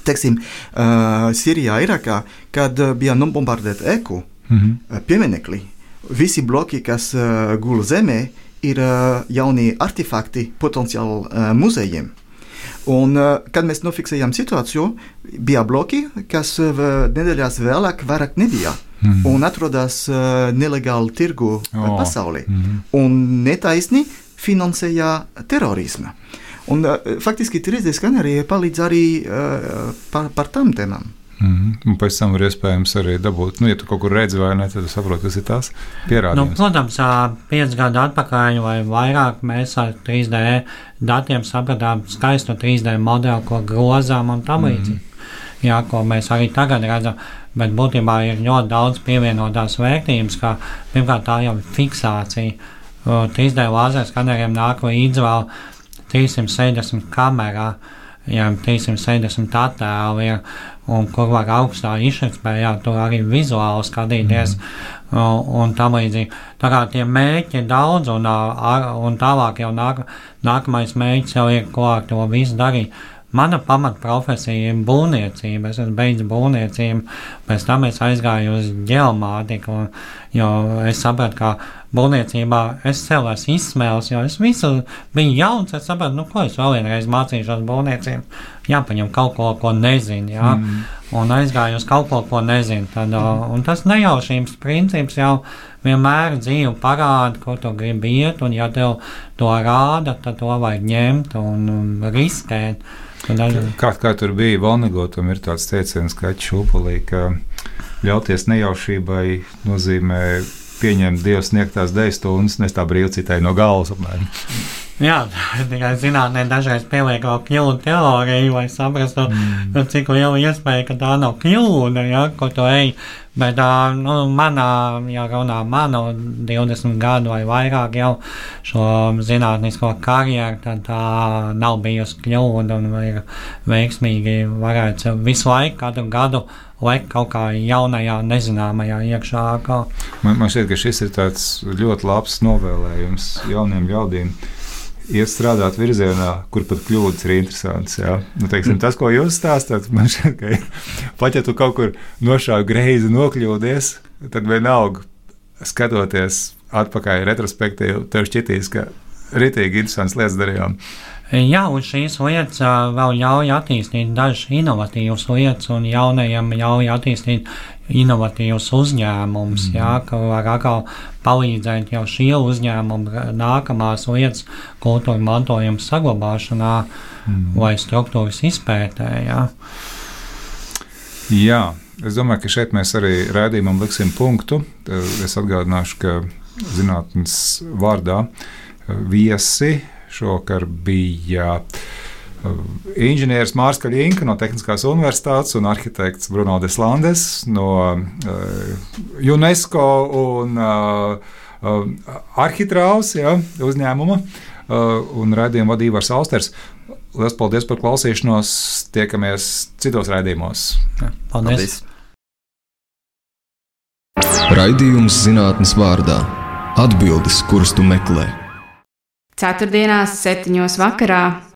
Teiksim, uh, Sīrijā, Irakā, kad uh, bija nobombardēta eku mm -hmm. pieminekļi, visi bloki, kas uh, gula zemē, ir uh, jauni artefakti potenciāli uh, muzejiem. Un, kad mēs nofiksējām situāciju, bija bloki, kas nedēļās vēlāk vairāk nebija mm. un atrodas uh, nelegāli tirgu oh. pasaulē. Mm. Un netaisni finansēja terorismu. Un, uh, faktiski 3D skaneri palīdz arī uh, par, par tām tēmām. Mm -hmm. Un pēc tam ir iespējams arī dabūt, nu, ja tu kaut kur redzi, vai ne, tad saproti, kas ir tās pierādījums. Nu, protams, pieci gadi atpakaļ vai vairāk mēs ar 3D datiem sapratām skaistu 3D modeli, ko grozām un tam līdzīgi. Mm -hmm. Jā, ko mēs arī tagad redzam bet būtībā ir ļoti daudz pievienotās vērtības, kā pirmkārt tā jau ir fiksācija. 3D lāzers skaneriem nāk līdz vēl 360 kamerā, ja 360 attēli ir, un kur var augstā izšķirtspējā to arī vizuāli skatīties. Mm. Un, un tam līdzīgi. Tā kā tie mērķi ir daudz, un, un tālāk jau nāk, nākamais mērķis jau ir, ko ar to visu darīt. Mana pamatprofesija ir būvniecība. Es esmu beidzis būvniecību, pēc tam es aizgāju uz geomātiku, jo es sapratu, ka būvniecībā es sev esmu izsmēlis, jo es visu biju jauns. Es sapratu, nu, ko es vēl vienreiz mācīšos būvniecību. Jāpaņem kaut ko, ko nezinu, jā, mm. un aizgāju uz kaut ko, ko nezinu. Tad, un tas nejaušības princips jau vienmēr dzīve parāda, ko tu gribi iet, un ja tev to rāda, tad to vajag ņemt un riskēt. Kā, kā tur bija Valnegotam, ir tāds teiciens, ka atšūpulī, ka ļauties nejaušībai nozīmē pieņemt Dieva sniegtās dēļ stundas, nes tā brīvi citai no galvas. Apmēram. Jā, tikai zinātnē dažreiz pieliek vēl kļūdu teoriju, lai saprastu, mm. Cik liela iespēja, ka tā nav kļūda, ja, ko tu ej. Bet nu, manā, ja runā manu 20 gadu vai vairāk jau šo zinātnisko karjeru, tad tā nav bijusi kļūda un ir veiksmīgi varētu visu laiku, katru gadu lekt kaut kā jaunajā, nezināmajā iekšā. Kā. Man, man šķiet, ka šis ir tāds ļoti labs novēlējums jauniem ļaudīm iet strādāt virzienā, kur pat kļūdas ir interesantas. Nu, teiksim, tas, ko jūs stāstāt, man šķiet, ka pat ja tu kaut kur nošāvi greizi nokļūdies, tad vienalga skatoties atpakaļ retrospektīvi, tev šķitīs, ka ritīgi interesants lietas darījām. Jā, un šīs lietas vēl ļauj attīstīt dažas inovatīvas lietas, un jaunajiem ļauj attīstīt inovatīvus uzņēmumus, mm. jā, ka var atkal palīdzēt jau šie uzņēmumi nākamās lietas kultūra mantojuma saglabāšanā mm. vai struktūras izpētē. Jā. jā, es domāju, ka šeit mēs arī rādījumam liksim punktu. Es atgādināšu, ka zinātnes vārdā viesi Šovakar bija uh, inženieris Mārcis Kaļinka no Tehniskās Universitātes un arhitekts Bruno Deslandes no uh, UNESCO un uh, uh, Arhitrāvs ja, uzņēmuma uh, un raidījuma vadīja Austers. Lielas paldies par klausīšanos. Tiekamies citos raidījumos. Ja, paldies! paldies. Raidījums zinātnes vārdā - atbildes, kuras tu meklē. Ceturtdienās, septiņos vakarā